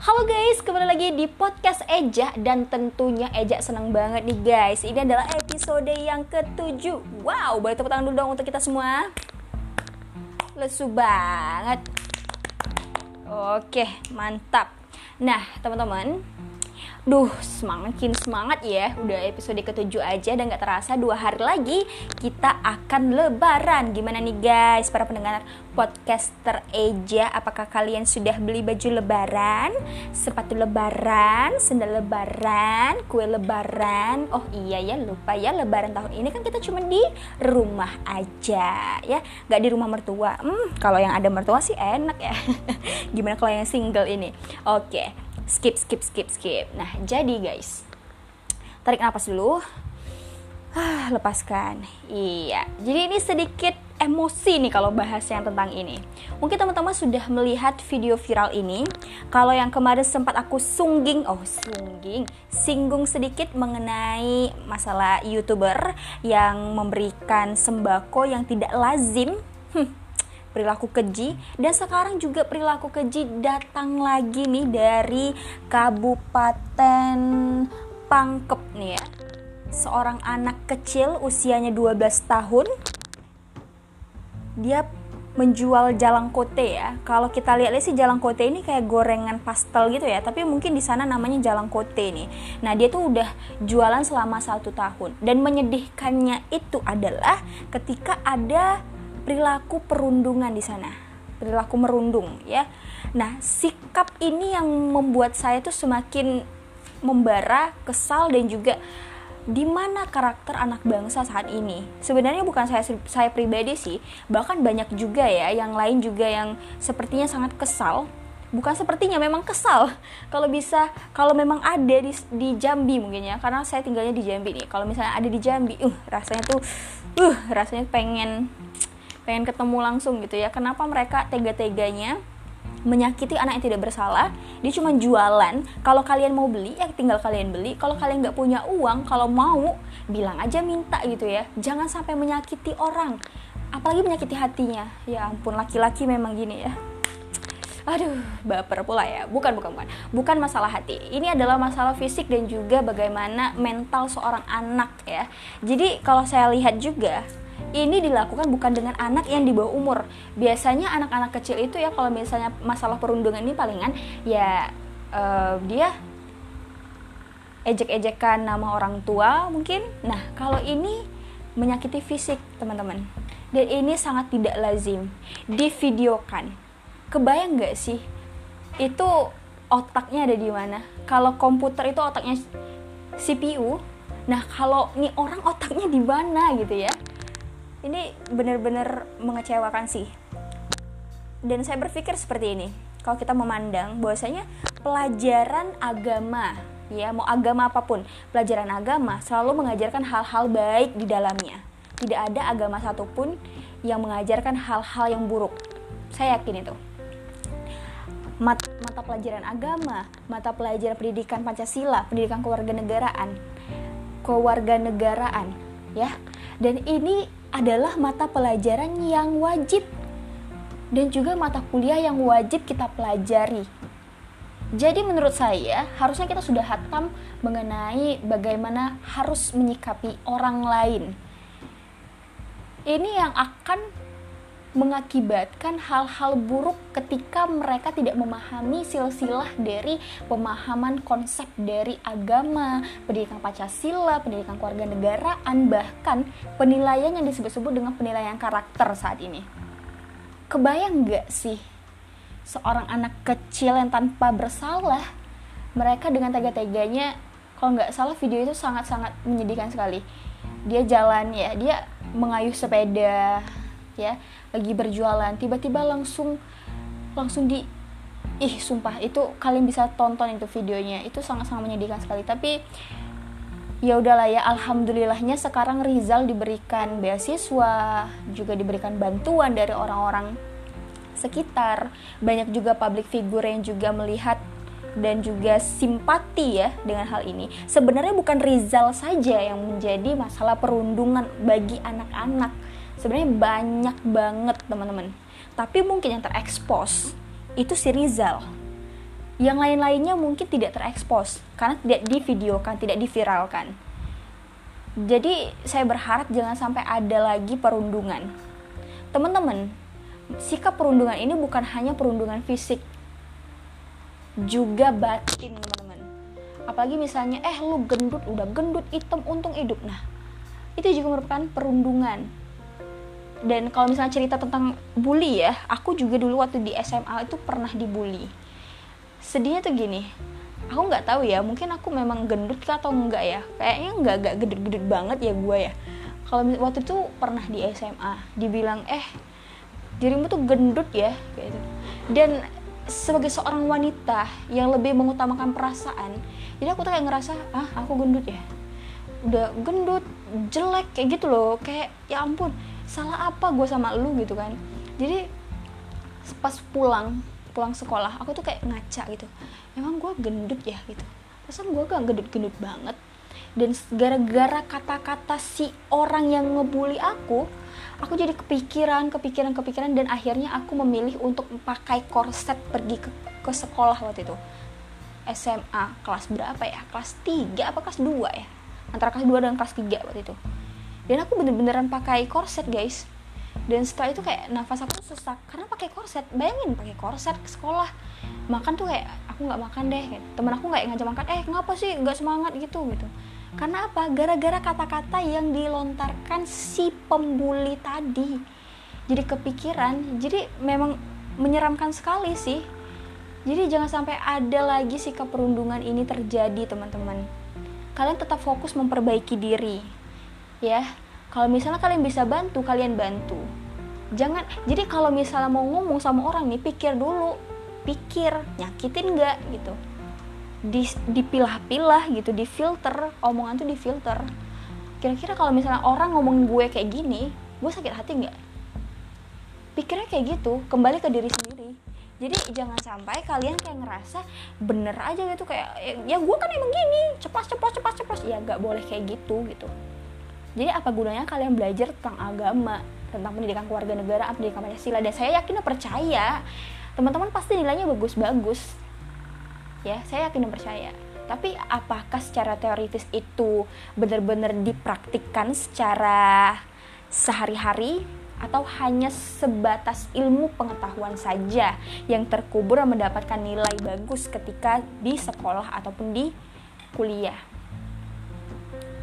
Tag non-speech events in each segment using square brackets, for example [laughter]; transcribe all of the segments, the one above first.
Halo guys, kembali lagi di podcast Eja dan tentunya Eja senang banget nih guys. Ini adalah episode yang ketujuh. Wow, boleh tepuk tangan dulu dong untuk kita semua. Lesu banget. Oke, mantap. Nah, teman-teman, Duh, semakin semangat ya. Udah episode ketujuh aja dan gak terasa dua hari lagi kita akan lebaran. Gimana nih guys, para pendengar podcaster Eja? Apakah kalian sudah beli baju lebaran, sepatu lebaran, sendal lebaran, kue lebaran? Oh iya ya, lupa ya lebaran tahun ini kan kita cuma di rumah aja ya. Gak di rumah mertua. Hmm, kalau yang ada mertua sih enak ya. [laughs] Gimana kalau yang single ini? Oke skip skip skip skip. Nah jadi guys tarik nafas dulu. Ah, lepaskan. Iya. Jadi ini sedikit emosi nih kalau bahas yang tentang ini. Mungkin teman-teman sudah melihat video viral ini. Kalau yang kemarin sempat aku sungging oh sungging singgung sedikit mengenai masalah youtuber yang memberikan sembako yang tidak lazim. Hmm perilaku keji dan sekarang juga perilaku keji datang lagi nih dari Kabupaten Pangkep nih ya. Seorang anak kecil usianya 12 tahun dia menjual jalang kote ya. Kalau kita lihat sih jalang kote ini kayak gorengan pastel gitu ya, tapi mungkin di sana namanya jalang kote nih. Nah dia tuh udah jualan selama satu tahun dan menyedihkannya itu adalah ketika ada perilaku perundungan di sana. Perilaku merundung ya. Nah sikap ini yang membuat saya tuh semakin membara kesal dan juga di mana karakter anak bangsa saat ini. Sebenarnya bukan saya saya pribadi sih bahkan banyak juga ya yang lain juga yang sepertinya sangat kesal. Bukan sepertinya memang kesal. [laughs] Kalau bisa kalau memang ada di, di Jambi mungkin ya karena saya tinggalnya di Jambi nih. Kalau misalnya ada di Jambi uh rasanya tuh uh rasanya pengen pengen ketemu langsung gitu ya. Kenapa mereka tega-teganya menyakiti anak yang tidak bersalah? Dia cuma jualan. Kalau kalian mau beli ya tinggal kalian beli. Kalau kalian nggak punya uang kalau mau bilang aja minta gitu ya. Jangan sampai menyakiti orang. Apalagi menyakiti hatinya. Ya ampun laki-laki memang gini ya. Aduh baper pula ya. Bukan bukan bukan. Bukan masalah hati. Ini adalah masalah fisik dan juga bagaimana mental seorang anak ya. Jadi kalau saya lihat juga ini dilakukan bukan dengan anak yang di bawah umur. Biasanya anak-anak kecil itu ya kalau misalnya masalah perundungan ini palingan ya uh, dia ejek-ejekan nama orang tua mungkin. Nah, kalau ini menyakiti fisik, teman-teman. Dan ini sangat tidak lazim divideokan. Kebayang nggak sih? Itu otaknya ada di mana? Kalau komputer itu otaknya CPU, nah kalau nih orang otaknya di mana gitu ya? Ini benar-benar mengecewakan sih. Dan saya berpikir seperti ini kalau kita memandang bahwasanya pelajaran agama ya mau agama apa pun pelajaran agama selalu mengajarkan hal-hal baik di dalamnya. Tidak ada agama satupun yang mengajarkan hal-hal yang buruk. Saya yakin itu. Mat mata pelajaran agama, mata pelajaran pendidikan Pancasila, pendidikan kewarganegaraan, kewarganegaraan, ya. Dan ini adalah mata pelajaran yang wajib dan juga mata kuliah yang wajib kita pelajari. Jadi menurut saya harusnya kita sudah hatam mengenai bagaimana harus menyikapi orang lain. Ini yang akan mengakibatkan hal-hal buruk ketika mereka tidak memahami silsilah dari pemahaman konsep dari agama, pendidikan Pancasila, pendidikan keluarga negaraan, bahkan penilaian yang disebut-sebut dengan penilaian karakter saat ini. Kebayang gak sih seorang anak kecil yang tanpa bersalah, mereka dengan tega-teganya, kalau nggak salah video itu sangat-sangat menyedihkan sekali. Dia jalan ya, dia mengayuh sepeda, ya lagi berjualan tiba-tiba langsung langsung di ih sumpah itu kalian bisa tonton itu videonya. Itu sangat-sangat menyedihkan sekali. Tapi ya udahlah ya alhamdulillahnya sekarang Rizal diberikan beasiswa juga diberikan bantuan dari orang-orang sekitar. Banyak juga public figure yang juga melihat dan juga simpati ya dengan hal ini. Sebenarnya bukan Rizal saja yang menjadi masalah perundungan bagi anak-anak sebenarnya banyak banget teman-teman tapi mungkin yang terekspos itu si Rizal yang lain-lainnya mungkin tidak terekspos karena tidak divideokan, tidak diviralkan. Jadi saya berharap jangan sampai ada lagi perundungan. Teman-teman, sikap perundungan ini bukan hanya perundungan fisik, juga batin teman-teman. Apalagi misalnya, eh lu gendut, udah gendut, hitam, untung hidup. Nah, itu juga merupakan perundungan. Dan kalau misalnya cerita tentang bully ya, aku juga dulu waktu di SMA itu pernah dibully. Sedihnya tuh gini aku nggak tahu ya mungkin aku memang gendut kah atau enggak ya? Kayaknya nggak nggak gendut-gendut banget ya gue ya. Kalau waktu itu pernah di SMA dibilang eh dirimu tuh gendut ya gitu. Dan sebagai seorang wanita yang lebih mengutamakan perasaan jadi aku tuh kayak ngerasa ah aku gendut ya. Udah gendut jelek kayak gitu loh. Kayak ya ampun salah apa gue sama lu gitu kan. Jadi pas pulang pulang sekolah aku tuh kayak ngaca gitu. Emang gue gendut ya gitu. Pesan gue gak gendut-gendut banget. Dan gara-gara kata-kata si orang yang ngebully aku aku jadi kepikiran kepikiran kepikiran dan akhirnya aku memilih untuk pakai korset pergi ke, ke sekolah waktu itu. SMA kelas berapa ya? Kelas 3 apa kelas 2 ya? Antara kelas 2 dan kelas 3 waktu itu dan aku bener-beneran pakai korset guys. Dan setelah itu kayak nafas aku sesak. Karena pakai korset. Bayangin pakai korset ke sekolah. Makan tuh kayak aku nggak makan deh. Temen aku nggak ngajak makan eh ngapa sih nggak semangat? Gitu gitu. Karena apa? Gara-gara kata-kata yang dilontarkan si pembuli tadi. Jadi kepikiran. Jadi memang menyeramkan sekali sih. Jadi jangan sampai ada lagi sikap perundungan ini terjadi teman-teman. Kalian tetap fokus memperbaiki diri ya kalau misalnya kalian bisa bantu kalian bantu. Jangan jadi kalau misalnya mau ngomong sama orang nih pikir dulu. Pikir nyakitin nggak gitu. Di, dipilah-pilah gitu difilter. Omongan tuh difilter. Kira-kira kalau misalnya orang ngomongin gue kayak gini gue sakit hati nggak? Pikirnya kayak gitu kembali ke diri sendiri. Jadi jangan sampai kalian kayak ngerasa bener aja gitu kayak ya gue kan emang gini cepat cepat cepat cepat ya nggak boleh kayak gitu gitu jadi apa gunanya kalian belajar tentang agama, tentang pendidikan keluarga negara, pendidikan Pancasila dan saya yakin dan percaya teman-teman pasti nilainya bagus-bagus. Ya, saya yakin dan percaya. Tapi apakah secara teoritis itu benar-benar dipraktikkan secara sehari-hari atau hanya sebatas ilmu pengetahuan saja yang terkubur dan mendapatkan nilai bagus ketika di sekolah ataupun di kuliah.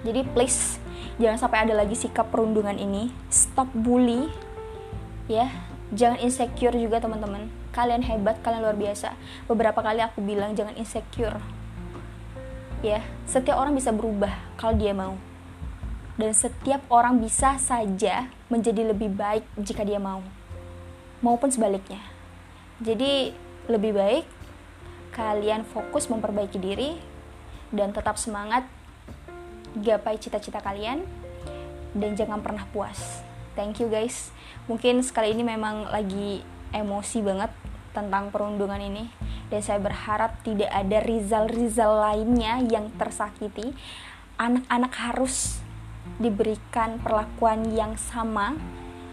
Jadi please jangan sampai ada lagi sikap perundungan ini. Stop bully. Ya jangan insecure juga teman-teman. Kalian hebat kalian luar biasa. Beberapa kali aku bilang jangan insecure. Ya setiap orang bisa berubah kalau dia mau. Dan setiap orang bisa saja menjadi lebih baik jika dia mau. Maupun sebaliknya. Jadi lebih baik kalian fokus memperbaiki diri dan tetap semangat gapai cita-cita kalian dan jangan pernah puas. Thank you guys. Mungkin sekali ini memang lagi emosi banget tentang perundungan ini dan saya berharap tidak ada Rizal-Rizal lainnya yang tersakiti. Anak-anak harus diberikan perlakuan yang sama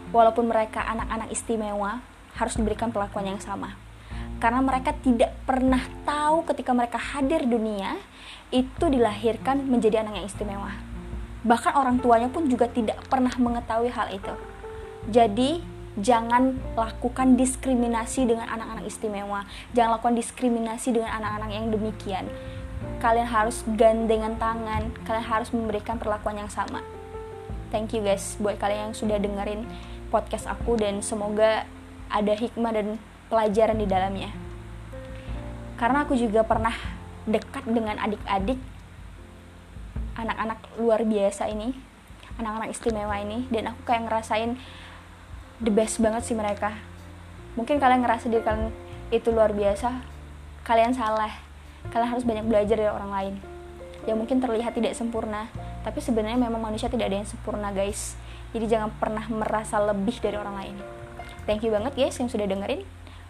walaupun mereka anak-anak istimewa harus diberikan perlakuan yang sama karena mereka tidak pernah tahu ketika mereka hadir dunia itu dilahirkan menjadi anak yang istimewa. Bahkan orang tuanya pun juga tidak pernah mengetahui hal itu. Jadi, jangan lakukan diskriminasi dengan anak-anak istimewa. Jangan lakukan diskriminasi dengan anak-anak yang demikian. Kalian harus gandengan tangan, kalian harus memberikan perlakuan yang sama. Thank you guys buat kalian yang sudah dengerin podcast aku dan semoga ada hikmah dan pelajaran di dalamnya. Karena aku juga pernah dekat dengan adik-adik anak-anak luar biasa ini anak-anak istimewa ini dan aku kayak ngerasain the best banget sih mereka. Mungkin kalian ngerasa diri kalian itu luar biasa kalian salah. Kalian harus banyak belajar dari orang lain. Yang mungkin terlihat tidak sempurna tapi sebenarnya memang manusia tidak ada yang sempurna guys. Jadi jangan pernah merasa lebih dari orang lain. Thank you banget guys yang sudah dengerin